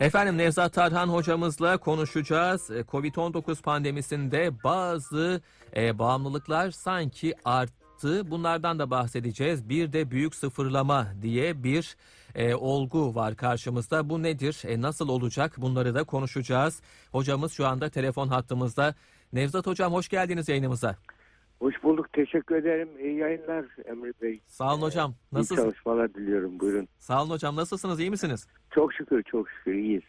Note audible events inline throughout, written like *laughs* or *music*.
Efendim Nevzat Tarhan hocamızla konuşacağız. E, Covid-19 pandemisinde bazı e, bağımlılıklar sanki arttı. Bunlardan da bahsedeceğiz. Bir de büyük sıfırlama diye bir e, olgu var karşımızda. Bu nedir? E, nasıl olacak? Bunları da konuşacağız. Hocamız şu anda telefon hattımızda. Nevzat hocam hoş geldiniz yayınımıza. Hoş bulduk. Teşekkür ederim. İyi yayınlar Emre Bey. Sağ olun hocam. İyi Nasılsınız? çalışmalar diliyorum. Buyurun. Sağ olun hocam. Nasılsınız? İyi misiniz? Çok şükür, çok şükür iyiyiz.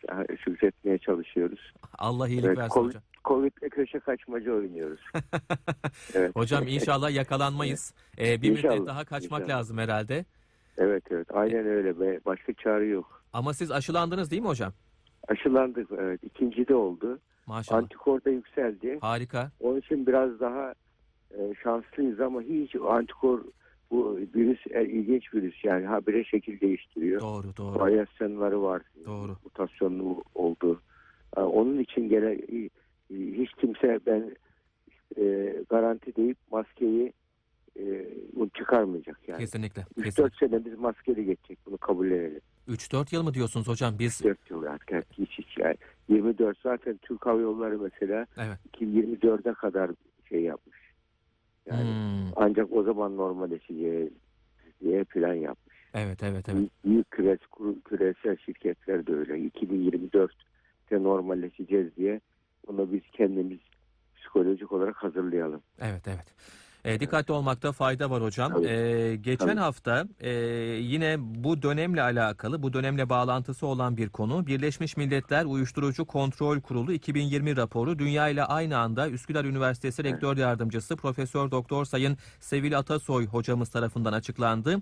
Şükretmeye çalışıyoruz. Allah iyilik Evet, versin Covid, hocam. Covid'le köşe kaçmaca oynuyoruz. *laughs* evet. Hocam inşallah yakalanmayız. E, bir müddet İnşallah, daha kaçmak inşallah. lazım herhalde. Evet, evet. Aynen öyle. Be. Başka çare yok. Ama siz aşılandınız değil mi hocam? Aşılandık. Evet. İkinci de oldu. Maşallah. Antikor da yükseldi. Harika. Onun için biraz daha e, şanslıyız ama hiç antikor bu virüs e, ilginç virüs yani habire şekil değiştiriyor. Doğru doğru. varyasyonları var. Doğru. Mutasyonlu oldu. Ee, Onun için gene e, hiç kimse ben e, garanti deyip maskeyi e, çıkarmayacak yani. Kesinlikle. 3-4 kesinlikle. sene biz maskeli geçecek bunu kabullenelim. 3-4 yıl mı diyorsunuz hocam? Biz 4 yıl artık hiç hiç yani. 24 zaten Türk Hava Yolları mesela evet. 2024'e kadar şey yapmış. Yani Hmm, ancak o zaman normalleşeceği diye plan yapmış. Evet evet evet. Büyük, büyük küres, küresel şirketler de öyle. 2024'te normalleşeceğiz diye bunu biz kendimiz psikolojik olarak hazırlayalım. Evet evet. E, dikkatli olmakta fayda var hocam. E, geçen Tabii. hafta e, yine bu dönemle alakalı, bu dönemle bağlantısı olan bir konu. Birleşmiş Milletler Uyuşturucu Kontrol Kurulu 2020 raporu dünya ile aynı anda Üsküdar Üniversitesi Rektör Yardımcısı Profesör Doktor Sayın Sevil Atasoy hocamız tarafından açıklandı.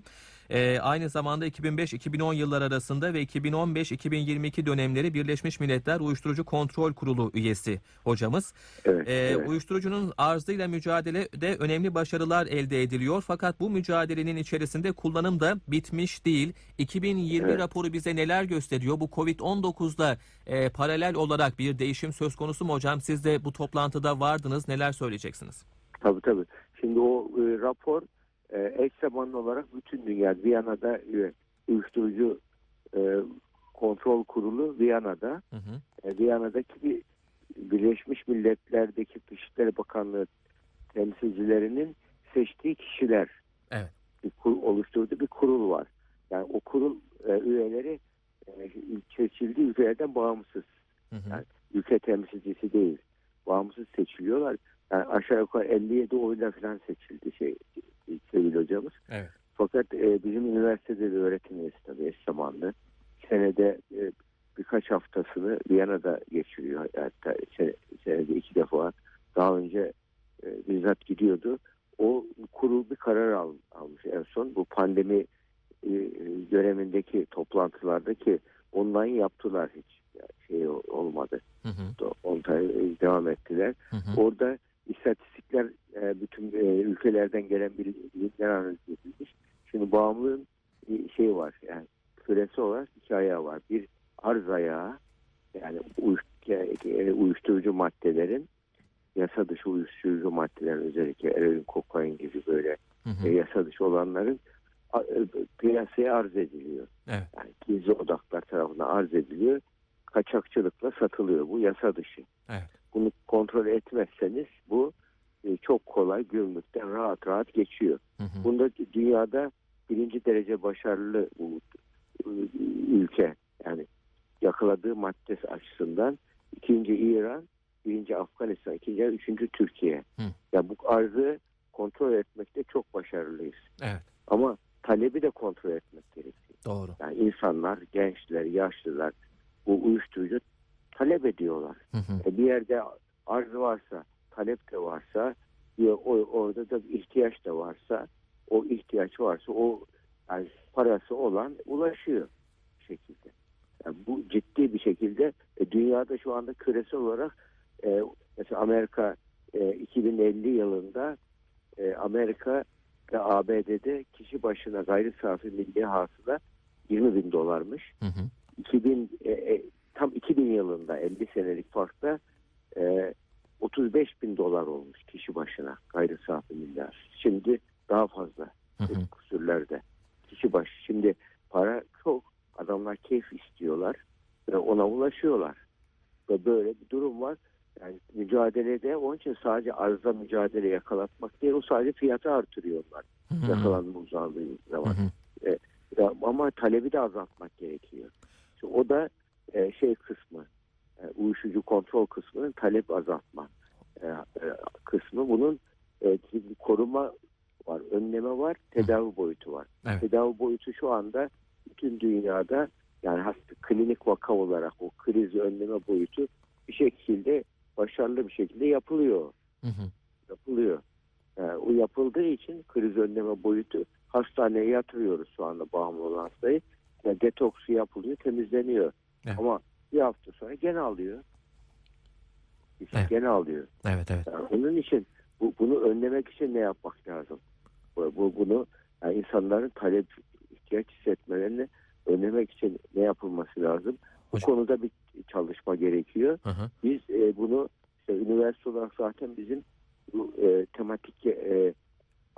E, aynı zamanda 2005-2010 yıllar arasında ve 2015-2022 dönemleri Birleşmiş Milletler Uyuşturucu Kontrol Kurulu üyesi hocamız. Evet. Ee, evet. Uyuşturucunun arzıyla mücadelede önemli başarılar elde ediliyor. Fakat bu mücadelenin içerisinde kullanım da bitmiş değil. 2020 Evet. raporu bize neler gösteriyor? Bu Covid-19'da e, paralel olarak bir değişim söz konusu mu hocam? Siz de bu toplantıda vardınız. Neler söyleyeceksiniz? Tabii tabii. Şimdi o e, rapor e, eş zamanlı olarak bütün dünya Viyana'da e, uyuşturucu e, kontrol kurulu Viyana'da Hı hı. e, Viyana'daki bir Birleşmiş Milletler'deki Dışişleri Bakanlığı temsilcilerinin seçtiği kişiler Evet. bir kur, oluşturduğu bir kurul var. Yani o kurul e, üyeleri e, seçildiği ülkelerden bağımsız. Hı hı. Yani ülke temsilcisi değil. Bağımsız seçiliyorlar. Yani aşağı yukarı 57 oyla falan seçildi şey sevgili hocamız. Evet. Fakat e, bizim üniversitede de öğretim üyesi tabii eş zamanlı. Senede e, birkaç haftasını Viyana'da geçiriyor. Hatta se- senede iki defa daha önce e, bizzat gidiyordu. O kurul bir karar al, almış en son. Bu pandemi e, dönemindeki toplantılardaki online yaptılar hiç. Yani şey olmadı. Hı hı. Online devam ettiler. Hı hı. Orada istatistikler e, bütün e, ülkelerden gelen bilgiler analiz edilmiş. Şimdi bağımlılığın bir şey var yani küresi olarak iki ayağı var. Bir arz ayağı yani uyuş- e, uyuşturucu maddelerin yasa dışı uyuşturucu maddelerin özellikle eroin, kokain gibi böyle Hı e, hı. yasa dışı olanların a- e, piyasaya arz ediliyor. Evet. Yani gizli odaklar tarafından arz ediliyor. Kaçakçılıkla satılıyor. Bu yasa dışı Evet. Bunu kontrol etmezseniz bu e, çok kolay gümrükten rahat rahat geçiyor. Hı hı. Bunda dünyada birinci derece başarılı ülke yani yakaladığı madde açısından ikinci İran, birinci Afganistan, ikinci üçüncü Türkiye. Hı. Ya bu arzı kontrol etmekte çok başarılıyız. Evet. Ama talebi de kontrol etmek gerekiyor. Doğru. Yani insanlar, gençler, yaşlılar bu uyuşturucu talep ediyorlar. Hı hı. E, bir yerde arz varsa, talep de varsa, o, orada da ihtiyaç da varsa, o ihtiyaç varsa o yani parası olan ulaşıyor bir şekilde. Yani bu ciddi bir şekilde e, dünyada şu anda küresel olarak e, mesela Amerika e, 2050 yılında e, Amerika ve ABD'de kişi başına gayri safi milli hasıla 20 bin dolarmış. Hı hı. 2000 e, e, tam 2000 yılında 50 senelik farkta e, 35 bin dolar olmuş kişi başına gayri safi milli. Şimdi daha fazla Hı hı. küsürlerde kişi başı. Şimdi para çok adamlar keyif istiyorlar. ve ona ulaşıyorlar. Ve böyle bir durum var. Yani mücadelede onun için sadece arzda mücadele yakalatmak değil o sadece fiyatı artırıyorlar Hı hı. yakalanma uzandığı zaman. hı. Ya, ama talebi de azaltmak gerekiyor. İşte o da e, şey kısmı, e, uyuşucu kontrol kısmının talep azaltma e, e, kısmı. Bunun e, koruma var, önleme var, tedavi boyutu var. Evet. Tedavi boyutu şu anda bütün dünyada yani hasta klinik vaka olarak o krizi önleme boyutu bir şekilde başarılı bir şekilde yapılıyor Hı hı. yapılıyor. Yani o yapıldığı için kriz önleme boyutu hastaneye yatırıyoruz şu anda bağımlı olan hastayı. Yani detoksu yapılıyor, temizleniyor. Evet. Ama bir hafta sonra gene alıyor. İşte Evet. Gene alıyor. Evet evet. Yani onun için bu, bunu önlemek için ne yapmak lazım? Bu, bu- bunu yani insanların talep ihtiyaç hissetmelerini önlemek için ne yapılması lazım? Bu Hocam- konuda bir çalışma gerekiyor. Hı hı. Biz e, bunu işte üniversite olarak zaten bizim bu e, tematik e,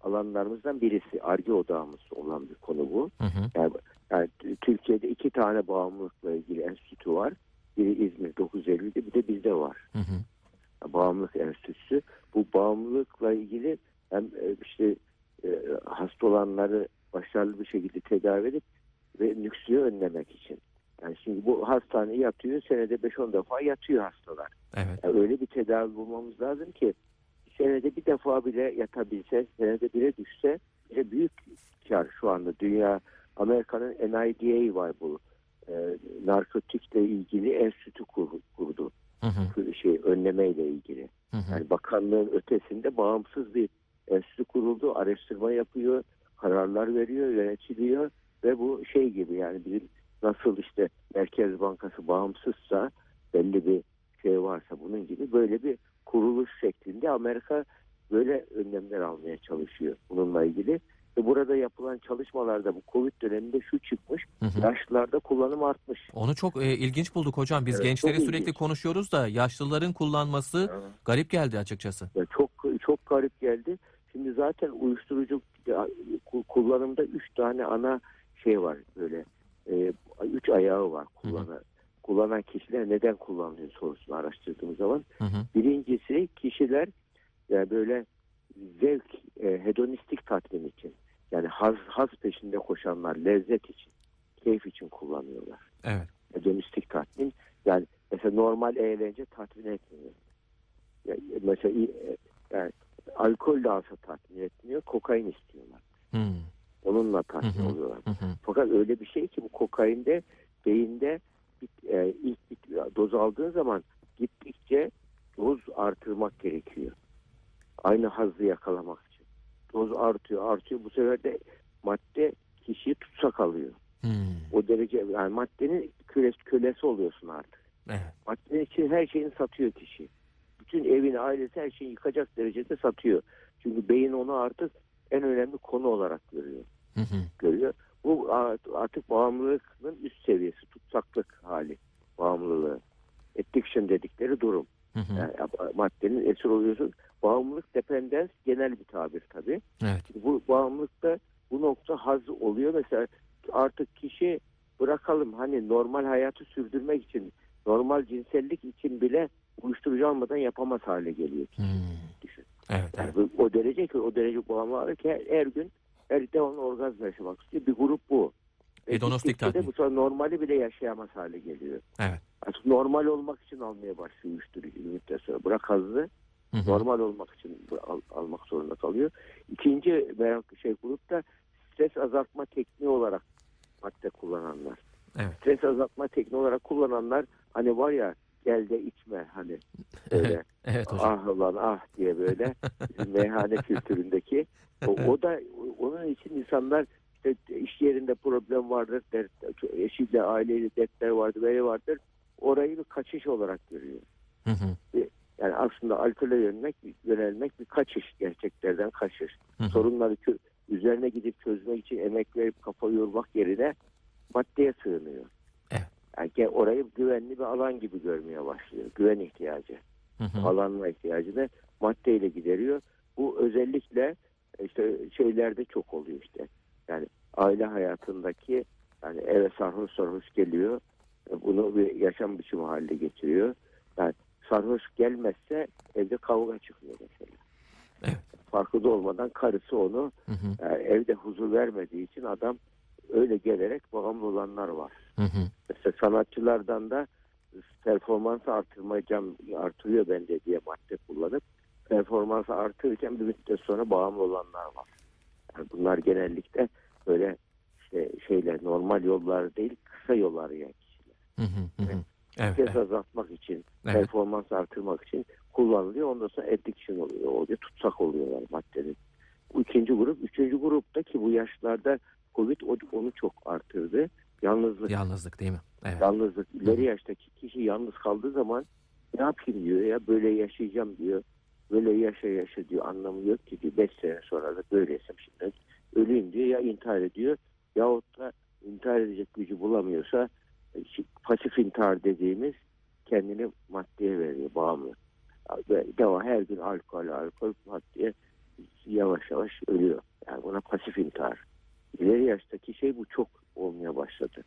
alanlarımızdan birisi. ARGE odağımız olan bir konu bu. Hı hı. Yani, yani Türkiye'de iki tane bağımlılıkla ilgili enstitü var. Biri İzmir 950'de bir de bizde var. Hı hı. Bağımlılık Enstitüsü. Bu bağımlılıkla ilgili hem e, işte e, hasta olanları başarılı bir şekilde tedavi edip ve nüksüyü önlemek için. Yani şimdi bu hastane yatıyor, senede 5-10 defa yatıyor hastalar. Evet. Yani öyle bir tedavi bulmamız lazım ki senede bir defa bile yatabilse, senede bire düşse bize büyük kar şu anda. Dünya, Amerika'nın NIDA var bu. E, narkotikle ilgili enstitü kur- kurdu. Hı hı. Şey, önlemeyle ilgili. Hı hı. Yani bakanlığın ötesinde bağımsız bir enstitü kuruldu. Araştırma yapıyor, kararlar veriyor, yönetiliyor ve bu şey gibi yani bizim nasıl işte Merkez Bankası bağımsızsa belli bir şey varsa bunun gibi böyle bir kuruluş şeklinde Amerika böyle önlemler almaya çalışıyor bununla ilgili. Ve burada yapılan çalışmalarda bu Covid döneminde şu çıkmış, Hı hı. yaşlılarda kullanım artmış. Onu çok e, ilginç bulduk hocam. Biz Evet, gençleri çok sürekli ilginç. konuşuyoruz da yaşlıların kullanması garip geldi açıkçası. Ya çok çok garip geldi. Şimdi zaten uyuşturucu kullanımda üç tane ana şey var böyle. E, üç ayağı var kullanan. Kullanan kişiler neden kullanıyor sorusunu araştırdığımız zaman. Hı hı. Birincisi kişiler yani böyle zevk, e, hedonistik tatmin için. Yani haz, haz peşinde koşanlar, lezzet için, keyif için kullanıyorlar. Evet. Hedonistik tatmin. Yani mesela normal eğlence tatmin etmiyor. Yani mesela e, yani alkol de alsa tatmin etmiyor, kokain istiyorlar. Hı Onunla tatmin Hı hı. oluyorlar. hı. hı. Fakat öyle bir şey ki bu kokainde beyinde e, ilk doz aldığın zaman gittikçe doz artırmak gerekiyor. Aynı hazzı yakalamak için. Doz artıyor artıyor bu sefer de madde kişiyi tutsak alıyor. Hı. O derece yani maddenin köles, kölesi oluyorsun artık. Evet. Maddenin için her şeyini satıyor kişi. Bütün evini, ailesi her şeyi yıkacak derecede satıyor. Çünkü beyin onu artık en önemli konu olarak görüyor. Hı hı. görüyor. Bu artık bağımlılığın üst seviyesi, tutsaklık hali bağımlılığı. Addiction dedikleri durum. Hı hı. Yani maddenin esir oluyorsun. Bağımlılık dependens genel bir tabir tabii. Evet. Bu bağımlılıkta bu nokta haz oluyor. Mesela artık kişi bırakalım hani normal hayatı sürdürmek için, normal cinsellik için bile uyuşturucu almadan yapamaz hale geliyor. Hı. Düşün. Evet. Yani Evet. o derece ki o derece bağımlı ki her, her gün devamlı orgazm yaşamak istiyor. Bir grup bu. Hedonistik tatmin. Bu sefer normali bile yaşayamaz hale geliyor. Evet. Artık normal olmak için almaya başlıyor uyuşturucu bir müddet sonra. Bırak Hı hı. normal olmak için al- almak zorunda kalıyor. İkinci merak şey grup da stres azaltma tekniği olarak madde kullananlar. Evet. Stres azaltma tekniği olarak kullananlar hani var ya gel de içme hani *laughs* böyle Evet hocam. ah lan ah diye böyle *laughs* meyhane kültüründeki o, o da onun için insanlar işte iş yerinde problem vardır, dert, eşiyle aileyle dertler vardır, böyle vardır. Orayı bir kaçış olarak görüyor. Hı hı. Yani aslında alkole yönelmek, yönelmek bir kaçış gerçeklerden kaçış. Hı hı. Sorunları üzerine gidip çözmek için emek verip kafa yormak yerine maddeye sığınıyor. Yani orayı güvenli bir alan gibi görmeye başlıyor. Güven ihtiyacı. Hı hı. alanma ihtiyacını maddeyle gideriyor. Bu özellikle işte şeylerde çok oluyor işte. Yani aile hayatındaki yani eve sarhoş sarhoş geliyor. e, bunu bir yaşam biçimi haline getiriyor. Yani sarhoş gelmezse evde kavga çıkıyor mesela. Evet. Farkında olmadan karısı onu Hı hı. e, evde huzur vermediği için adam öyle gelerek bağımlı olanlar var. Hı hı. Mesela sanatçılardan da performansı artırmayacağım artırıyor bende diye madde kullanıp performansı artırırken bir müddet sonra bağımlı olanlar var. Yani bunlar genellikle böyle işte şeyler normal yollar değil kısa yol arayan kişiler. Hı hı. Hı. Evet. Ses evet. azaltmak için, Evet. performans artırmak için kullanılıyor. Ondan sonra addiction oluyor, oluyor tutsak oluyorlar maddenin. Bu ikinci grup. Üçüncü grupta ki bu yaşlarda Covid o- onu çok artırdı. Yalnızlık. Yalnızlık değil mi? Evet. Yalnızlık. İleri yaştaki kişi yalnız kaldığı zaman ne yapayım diyor ya böyle yaşayacağım diyor. Böyle yaşa yaşa diyor anlamı yok ki diyor. Beş sene sonra da böyleysem şimdi öleyim diyor ya intihar ediyor. Yahut da intihar edecek gücü bulamıyorsa e, pasif intihar dediğimiz kendini maddeye veriyor bağımlı. Ve devam her gün alkol alkol maddeye yavaş yavaş ölüyor. Yani buna pasif intihar. İleri yaştaki şey bu çok olmaya başladı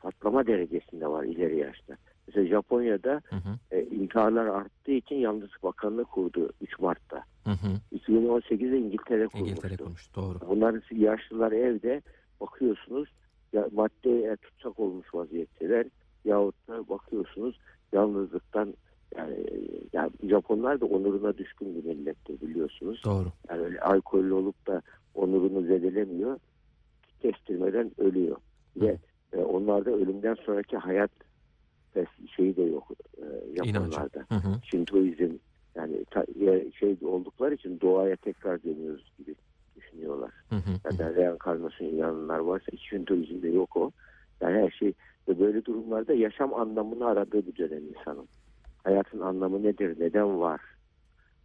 patlama derecesinde var ileri yaşta. Mesela Japonya'da Hı hı. e, intiharlar arttığı için Yalnızlık Bakanlığı kurdu 3 Mart'ta. Hı hı. 2018'de İngiltere kurmuştu. İngiltere kurmuş. Doğru. Bunların yaşlılar evde bakıyorsunuz ya maddeye tutsak olmuş vaziyetteler yahut da bakıyorsunuz yalnızlıktan yani, yani Japonlar da onuruna düşkün bir millettir biliyorsunuz. Doğru. Yani öyle alkollü olup da onurunu zedelemiyor. Kestirmeden ölüyor. Ve e, onlarda ölümden sonraki hayat fes- şeyi de yok e. Japonlarda. Şintoizm yani ta- şey oldukları için doğaya tekrar dönüyoruz gibi düşünüyorlar. Hı hı. Hı hı. Yani reenkarnasyon inananlar varsa Şintoizmde yok o. Yani her şey ve böyle durumlarda yaşam anlamını aradığı bir dönem insanın. Hayatın anlamı nedir? Neden var?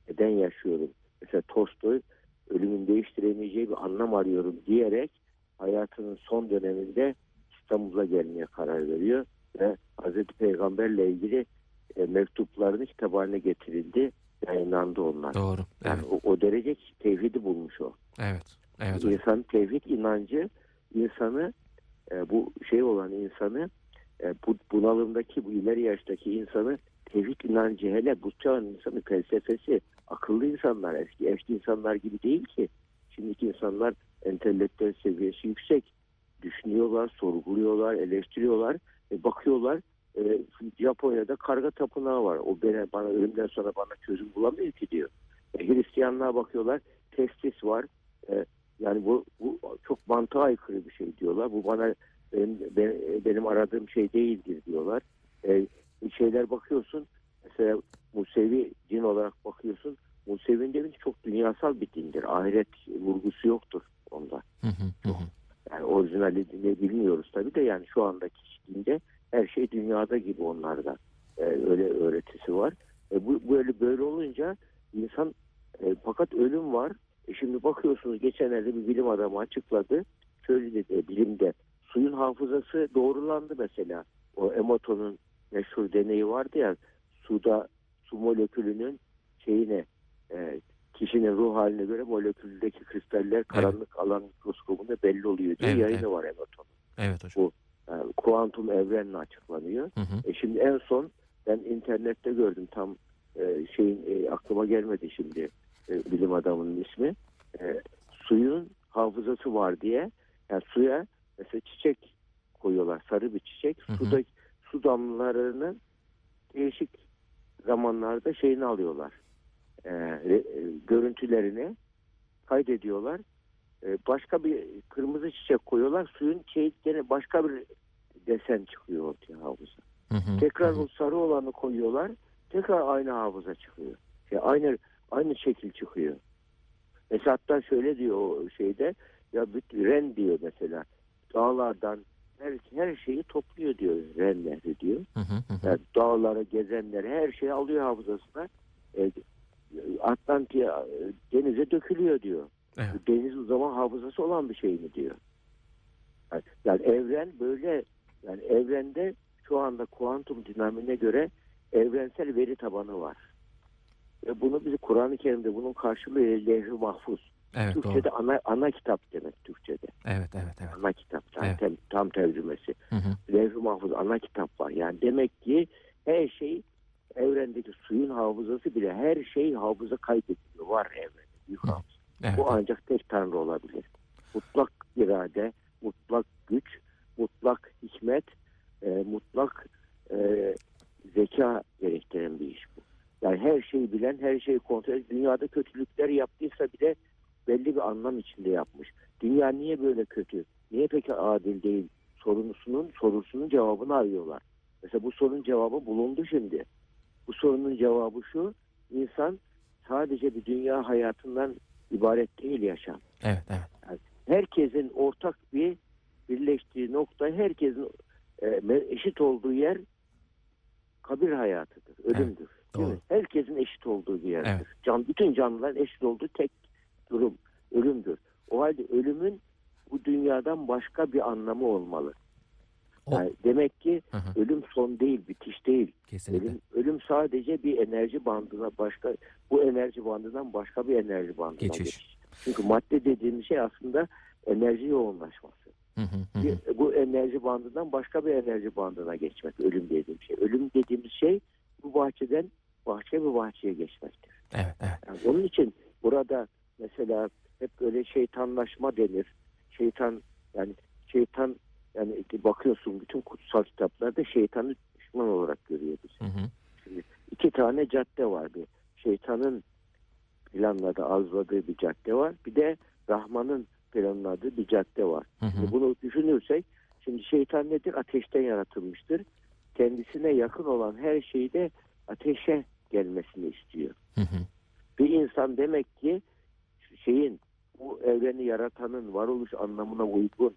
Neden yaşıyorum? Mesela Tolstoy ölümün değiştiremeyeceği bir anlam arıyorum diyerek hayatının son döneminde İstanbul'a gelmeye karar veriyor ve Hazreti Peygamberle ilgili e, mektuplarını kitap haline getirildi. Yayınlandı onlar. Doğru. Yani Evet. o, o derece tevhidi bulmuş o. Evet. Evet. İnsan tevhid inancı insanı e, bu şey olan insanı e, bu bunalımdaki bu ileri yaştaki insanı tevhid inancı hele bu çağın insanı felsefesi akıllı insanlar eski eski insanlar gibi değil ki şimdiki insanlar entelektüel seviyesi yüksek düşünüyorlar sorguluyorlar eleştiriyorlar e, bakıyorlar e, Japonya'da karga tapınağı var o bana, bana ölümden sonra bana çözüm bulamıyor ki diyor e, Hristiyanlığa bakıyorlar testis var e, yani bu, bu çok mantığa aykırı bir şey diyorlar. Bu bana benim, ben- benim aradığım şey değildir diyorlar. Ee, şeyler bakıyorsun mesela Musevi din olarak bakıyorsun. Musevi'nin dini çok dünyasal bir dindir. Ahiret vurgusu yoktur onda. Hı hı. Hı. Yani bilmiyoruz tabii de yani şu andaki dinde her şey dünyada gibi onlarda. Ee, öyle öğretisi var. E, bu böyle böyle olunca insan e, fakat ölüm var. E, şimdi bakıyorsunuz geçenlerde bir bilim adamı açıkladı. Şöyle dedi bilimde suyun hafızası doğrulandı mesela. O Emoto'nun meşhur deneyi vardı ya suda su molekülünün şeyine e, kişinin ruh haline göre moleküldeki kristaller karanlık alan mikroskobunda belli oluyor diye Evet, yayını evet. var Emoto'nun. Evet hocam. Yani kuantum evrenle açıklanıyor. Hı hı. E şimdi en son ben internette gördüm tam e, şeyin e, aklıma gelmedi şimdi e, bilim adamının ismi. E, suyun hafızası var diye yani suya mesela çiçek koyuyorlar sarı bir çiçek Hı hı. suda su damlalarının değişik zamanlarda şeyini alıyorlar. E, e, görüntülerini kaydediyorlar. E, başka bir kırmızı çiçek koyuyorlar. Suyun gene başka bir desen çıkıyor ortaya hafıza. Hı hı. Tekrar Hı o sarı olanı koyuyorlar. Tekrar aynı hafıza çıkıyor. Şey, aynı aynı şekil çıkıyor. Mesela hatta şöyle diyor o şeyde ya bütün Ren diyor mesela dağlardan her, her şeyi topluyor diyor Ren Nehri diyor. Hı hı. Hı. Yani dağları gezenleri her şeyi alıyor hafızasına. E, Atlantik'e e, denize dökülüyor diyor. Evet. Deniz o zaman hafızası olan bir şey mi diyor. Yani, yani evren böyle yani evrende şu anda kuantum dinamiğine göre evrensel veri tabanı var. Ve bunu bizi Kur'an-ı Kerim'de bunun karşılığı levh-i mahfuz. Evet doğru. Türkçe'de ana, ana kitap demek Türkçe'de. Evet evet evet. Ana kitap. Yani Evet. tem- tam tercümesi. Levh-i Mahfuz ana kitap var. Yani demek ki her şey evrendeki suyun hafızası bile her şey hafıza kaydediliyor. Var evrende. Büyük hafıza. Evet. Bu ancak tek tanrı olabilir. Mutlak irade, mutlak güç, mutlak hikmet, e, mutlak e, zeka gerektiren bir iş bu. Yani her şeyi bilen, her şeyi kontrol eden, dünyada kötülükler yaptıysa bile belli bir anlam içinde yapmış. Dünya niye böyle kötü? Niye peki adil değil? Sorusunun sorusunun cevabını arıyorlar. Mesela bu sorunun cevabı bulundu şimdi. Bu sorunun cevabı şu. insan sadece bir dünya hayatından ibaret değil yaşam. Evet evet. Herkesin ortak bir birleştiği nokta, herkesin e, eşit olduğu yer kabir hayatıdır, ölümdür. Değil doğru. mi? Herkesin eşit olduğu bir yerdir. Evet. Can, bütün canlıların eşit olduğu tek durum ölümdür. O halde ölümün bu dünyadan başka bir anlamı olmalı. O- Yani demek ki Hı hı. ölüm son değil, bitiş değil. Kesinlikle. Ölüm, ölüm sadece bir enerji bandına başka bu enerji bandından başka bir enerji bandına Geçiş. geçiş. Çünkü madde dediğimiz şey aslında enerji yoğunlaşması. Hı hı hı hı. Bir- bu enerji bandından başka bir enerji bandına geçmek ölüm dediğim şey. Ölüm dediğimiz şey bu bahçeden başka bir bahçeye geçmektir. Evet evet. Yani onun için burada mesela hep böyle şeytanlaşma denir. Şeytan yani şeytan yani bakıyorsun bütün kutsal kitaplarda şeytanı düşman olarak görüyor bizi. Hı hı. İki tane cadde var. Bir şeytanın planladığı, arzuladığı bir cadde var. Bir de Rahman'ın planladığı bir cadde var. Hı hı. Şimdi bunu düşünürsek şimdi şeytan nedir? Ateşten yaratılmıştır. Kendisine yakın olan her şeyde ateşe gelmesini istiyor. Hı hı. Bir insan demek ki şeyin bu evreni yaratanın varoluş anlamına uygun e,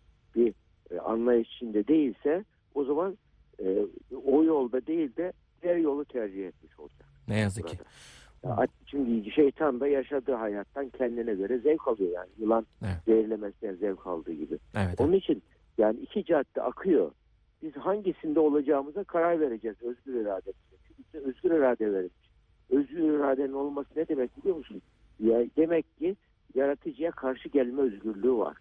içinde değilse o zaman e, o yolda değil de diğer yolu tercih etmiş olacak. Ne yazık ki. burada. Ya, Şimdi şeytan da yaşadığı hayattan kendine göre zevk alıyor yani. Yılan Evet. zehirlemesinden zevk aldığı gibi. Evet. Onun için yani iki cadde akıyor. Biz hangisinde olacağımıza karar vereceğiz özgür irademizle. Çünkü özgür irade verilmiş. Özgür iradenin olması ne demek biliyor musun? Ya demek ki yaratıcıya karşı gelme özgürlüğü var.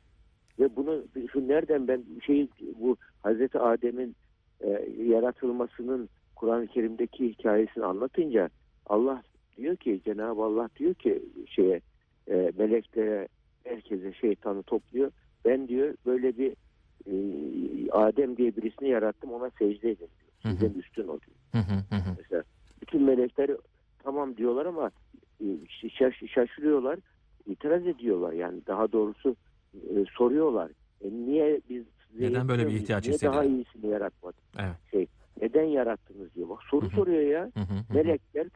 Ve bunu şu nereden ben şey bu Hazreti Adem'in e, yaratılmasının Kur'an-ı Kerim'deki hikayesini anlatınca Allah diyor ki Cenab-ı Allah diyor ki şeye e, meleklere herkese şeytanı topluyor. Ben diyor böyle bir e, Adem diye birisini yarattım ona secde edin diyor. Sizden üstün o diyor. Mesela bütün melekler tamam diyorlar ama e, şaş- şaşırıyorlar, itiraz ediyorlar. Yani daha doğrusu e, soruyorlar. E, niye biz Neden böyle bir ihtiyaç? Niye daha iyisini yaratmadık? Evet. Şey, neden yarattınız diyor. Bak soru soruyor ya. Hı hı hı hı. Melekler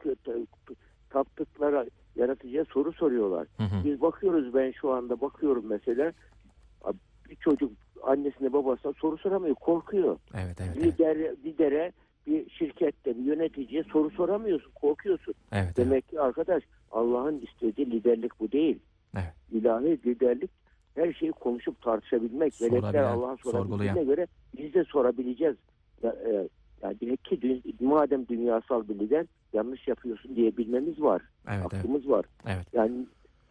taptıklara yaratıcıya soru soruyorlar. Biz bakıyoruz ben şu anda bakıyorum mesela bir çocuk annesine babasına soru soramıyor korkuyor. Evet evet evet. Lider, lidere bir şirkette bir yöneticiye soru soramıyorsun korkuyorsun. Evet. evet. Demek ki arkadaş Allah'ın istediği liderlik bu değil. Evet. İlahi liderlik her şeyi konuşup tartışabilmek. Melekler sorgulayan. sorabildiğine göre biz de sorabileceğiz. Ya, e, yani demek ki dü- madem dünyasal bir lider yanlış yapıyorsun diyebilmemiz var. Evet evet. Aklımız var. Evet. Yani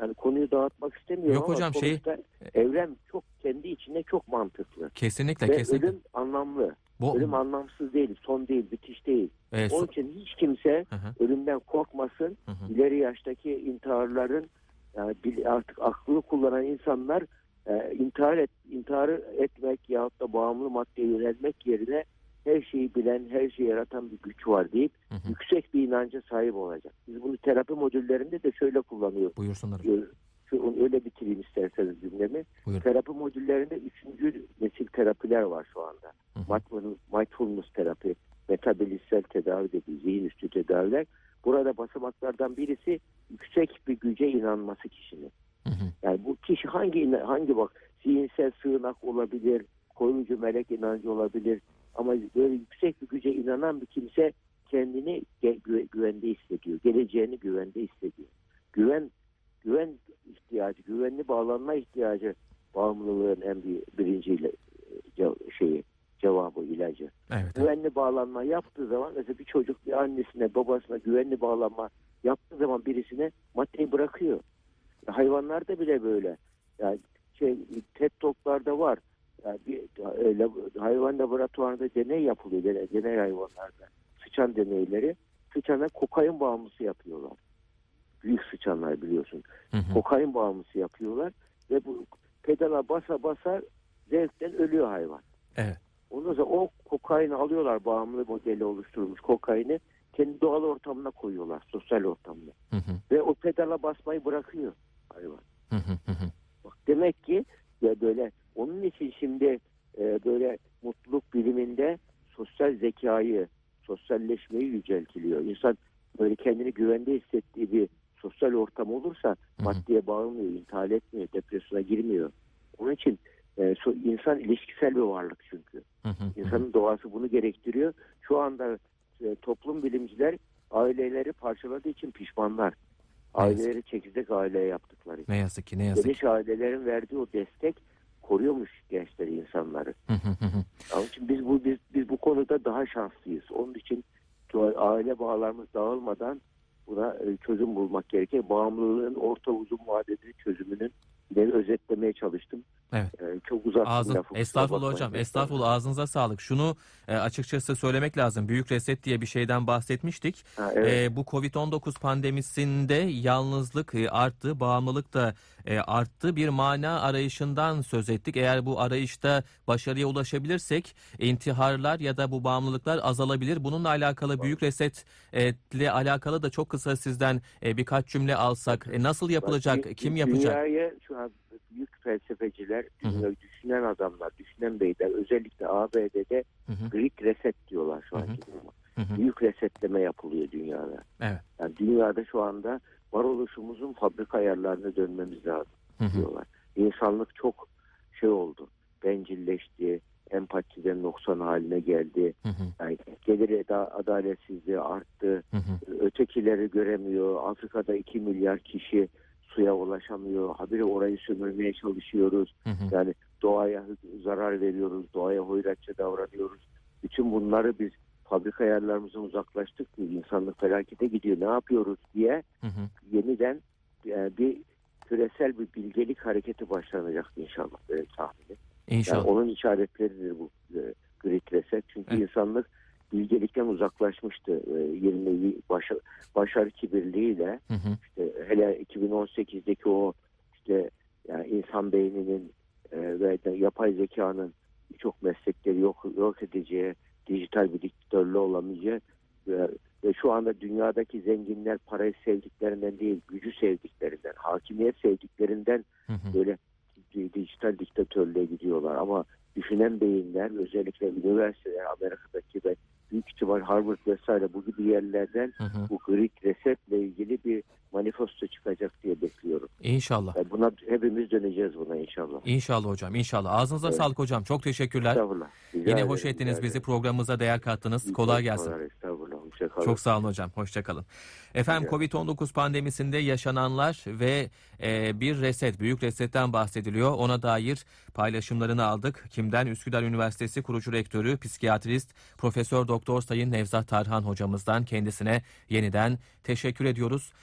yani konuyu dağıtmak istemiyorum Yok ama hocam, şey- evren çok kendi içinde çok mantıklı. Kesinlikle Ve kesinlikle. ölüm anlamlı. Bu Ölüm anlamsız değil, son değil, bitiş değil. e, Onun için hiç kimse Hı hı, ölümden korkmasın. hı hı. İleri yaştaki intiharların artık aklını kullanan insanlar e, intihar et, intihar etmek yahut da bağımlı maddeye yönelmek yerine her şeyi bilen, her şeyi yaratan bir güç var deyip Hı hı. yüksek bir inanca sahip olacak. Biz bunu terapi modüllerinde de şöyle kullanıyoruz. Buyursunlar. Şu, öyle bitireyim isterseniz cümlemi. Buyurun. Terapi modüllerinde üçüncü nesil terapiler var şu anda. Hı hı. Mindfulness, mindfulness terapi, metabolizsel tedavi dediği zihin üstü tedaviler. Burada basamaklardan birisi yüksek bir güce inanması kişinin. Hı hı. Yani bu kişi hangi hangi bak zihinsel sığınak olabilir, koruyucu melek inancı olabilir ama böyle yüksek bir güce inanan bir kimse kendini güvende hissediyor. Geleceğini güvende hissediyor. Güven güven ihtiyacı, güvenli bağlanma ihtiyacı bağımlılığın en bir, birinci ce- şeyi cevabı ilacı. Evet. evet. Güvenli bağlanma yaptığı zaman mesela bir çocuk bir annesine babasına güvenli bağlanma yaptığı zaman birisine maddeyi bırakıyor. Hayvanlarda bile böyle. Yani şey TED Talk'larda var. Yani bir e, hayvan laboratuvarında deney yapılıyor. Deney, deney hayvanlarda. Sıçan deneyleri. Sıçana kokain bağımlısı yapıyorlar. Büyük sıçanlar biliyorsun. Hı hı. Kokain bağımlısı yapıyorlar ve bu pedala basa basa zevkten ölüyor hayvan. Evet. Ondan sonra o kokaini alıyorlar bağımlı modeli oluşturulmuş kokaini kendi doğal ortamına koyuyorlar sosyal ortamına Hı hı. ve o pedala basmayı bırakıyor hayvan. Hı hı hı hı. Bak demek ki ya böyle onun için şimdi e, böyle mutluluk biliminde sosyal zekayı, sosyalleşmeyi yüceltiliyor. İnsan böyle kendini güvende hissettiği bir sosyal ortam olursa hı. maddeye bağımlıyor, intihar etmiyor, depresyona girmiyor. Onun için e, so- insan ilişkisel bir varlık çünkü. Hı. İnsanın doğası bunu gerektiriyor. Şu anda e, toplum bilimciler aileleri parçaladığı için pişmanlar. Aileleri çekirdek aile yaptıkları. için. Ne yazık ki ne yazık ki. Geniş ailelerin verdiği o destek koruyormuş gençleri, insanları. Onun için biz bu biz, biz bu konuda daha şanslıyız. Onun için aile bağlarımız dağılmadan buna e, çözüm bulmak gerekir. Bağımlılığın orta uzun vadeli çözümünün ben özetlemeye çalıştım. Evet. E, çok uzattım Ağzın, lafı. estağfurullah hocam, estağfurullah ağzınıza sağlık. Şunu e, açıkçası söylemek lazım. Büyük reset diye bir şeyden bahsetmiştik. Ha, evet. E, bu Covid-19 pandemisinde yalnızlık e, arttı, bağımlılık da e, arttı. Bir mana arayışından söz ettik. Eğer bu arayışta başarıya ulaşabilirsek intiharlar ya da bu bağımlılıklar azalabilir. Bununla alakalı büyük reset e, ile alakalı da çok kısa sizden e, birkaç cümle alsak. E, nasıl yapılacak? Bak, Kim yapacak? Dünyaya şu an büyük felsefeciler, Hı hı. dünya- düşünen adamlar, düşünen beyler özellikle ABD'de Hı hı, Greek Reset diyorlar şu anki duruma. Büyük resetleme yapılıyor dünyada. Evet. Yani dünyada şu anda varoluşumuzun fabrika ayarlarına dönmemiz lazım diyorlar. İnsanlık çok şey oldu. Bencilleşti, empatiden noksan haline geldi. hı hı, Yani gelir adaletsizliği arttı. hı hı. Ötekileri göremiyor. Afrika'da 2 milyar kişi suya ulaşamıyor. Habire orayı sömürmeye çalışıyoruz. Hı hı. Yani doğaya zarar veriyoruz. Doğaya hoyratça davranıyoruz. Bütün bunları biz fabrika ayarlarımızdan uzaklaştık mı? İnsanlık felakete gidiyor. Ne yapıyoruz diye Hı hı. yeniden e, bir küresel bir bilgelik hareketi başlanacak inşallah tahminim. Yani İnşallah. onun işaretleridir bu e, Great Reset. Çünkü Evet. insanlık bilgelikten uzaklaşmıştı. E, 20 başa, başarı kibirliğiyle Hı hı. işte hele 2018'deki o işte yani insan beyninin e, ve de yapay zekanın birçok meslekleri yok yok edeceği, dijital bir diktatörlüğü olamayacağı ve, ve şu anda dünyadaki zenginler parayı sevdiklerinden değil, gücü sevdiklerinden, hakimiyet sevdiklerinden Hı hı. böyle di- dijital diktatörlüğe gidiyorlar ama düşünen beyinler özellikle üniversiteler Amerika'daki ve büyük ihtimal Harvard vesaire bu gibi yerlerden Hı hı. bu Greek Reset'le ilgili bir manifesto çıkacak diye bekliyorum. İnşallah. Yani buna hepimiz döneceğiz buna inşallah. İnşallah hocam. İnşallah. Ağzınıza Evet. sağlık hocam. Çok teşekkürler. Estağfurullah. Rica Yine ederim, hoş ettiniz bizi programımıza değer kattınız. Kolay gelsin. Estağfurullah. Hoşça kalın. Çok sağ olun hocam. Hoşçakalın. Efendim Rica Covid-19 pandemisinde yaşananlar ve e, bir reset, büyük resetten bahsediliyor. Ona dair paylaşımlarını aldık. Kimden? Üsküdar Üniversitesi kurucu rektörü, psikiyatrist, Profesör Doktor Sayın Nevzat Tarhan hocamızdan kendisine yeniden teşekkür ediyoruz.